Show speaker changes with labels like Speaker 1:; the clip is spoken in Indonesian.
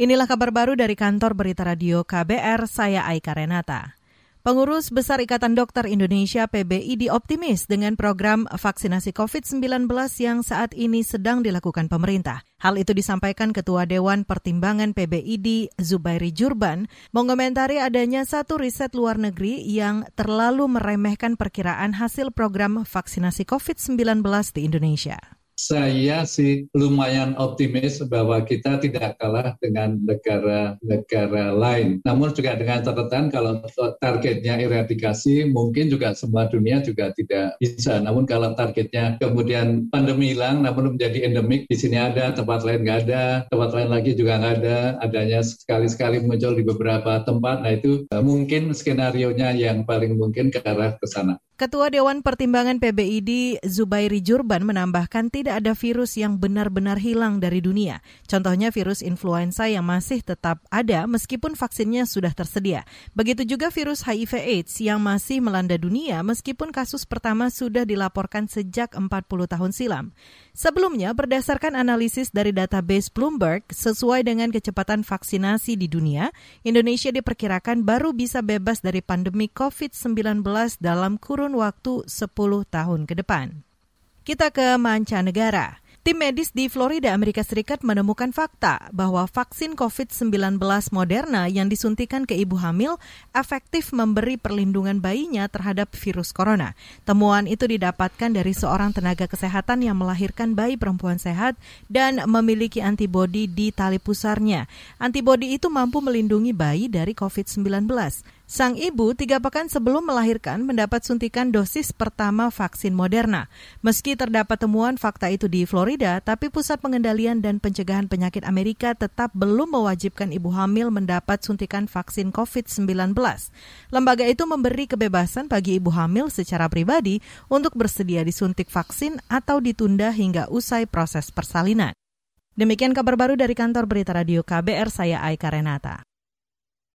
Speaker 1: Inilah kabar baru dari kantor berita radio KBR, saya Aika Renata. Pengurus Besar Ikatan Dokter Indonesia PBID optimis dengan program vaksinasi COVID-19 yang saat ini sedang dilakukan pemerintah. Hal itu disampaikan Ketua Dewan Pertimbangan PBID Zubairi Jurban mengomentari adanya satu riset luar negeri yang terlalu meremehkan perkiraan hasil program vaksinasi COVID-19 di Indonesia
Speaker 2: saya sih lumayan optimis bahwa kita tidak kalah dengan negara-negara lain. Namun juga dengan catatan kalau targetnya eradikasi mungkin juga semua dunia juga tidak bisa. Namun kalau targetnya kemudian pandemi hilang namun menjadi endemik di sini ada, tempat lain nggak ada, tempat lain lagi juga nggak ada, adanya sekali-sekali muncul di beberapa tempat. Nah itu eh, mungkin skenario-nya yang paling mungkin ke arah ke sana.
Speaker 1: Ketua Dewan Pertimbangan PBID Zubairi Jurban menambahkan tidak ada virus yang benar-benar hilang dari dunia. Contohnya virus influenza yang masih tetap ada meskipun vaksinnya sudah tersedia. Begitu juga virus HIV AIDS yang masih melanda dunia meskipun kasus pertama sudah dilaporkan sejak 40 tahun silam. Sebelumnya, berdasarkan analisis dari database Bloomberg, sesuai dengan kecepatan vaksinasi di dunia, Indonesia diperkirakan baru bisa bebas dari pandemi COVID-19 dalam kurun kurun waktu 10 tahun ke depan. Kita ke mancanegara. Tim medis di Florida, Amerika Serikat menemukan fakta bahwa vaksin COVID-19 Moderna yang disuntikan ke ibu hamil efektif memberi perlindungan bayinya terhadap virus corona. Temuan itu didapatkan dari seorang tenaga kesehatan yang melahirkan bayi perempuan sehat dan memiliki antibodi di tali pusarnya. Antibodi itu mampu melindungi bayi dari COVID-19. Sang ibu tiga pekan sebelum melahirkan mendapat suntikan dosis pertama vaksin Moderna. Meski terdapat temuan fakta itu di Florida, tapi Pusat Pengendalian dan Pencegahan Penyakit Amerika tetap belum mewajibkan ibu hamil mendapat suntikan vaksin COVID-19. Lembaga itu memberi kebebasan bagi ibu hamil secara pribadi untuk bersedia disuntik vaksin atau ditunda hingga usai proses persalinan. Demikian kabar baru dari kantor berita radio KBR, saya Aika Renata.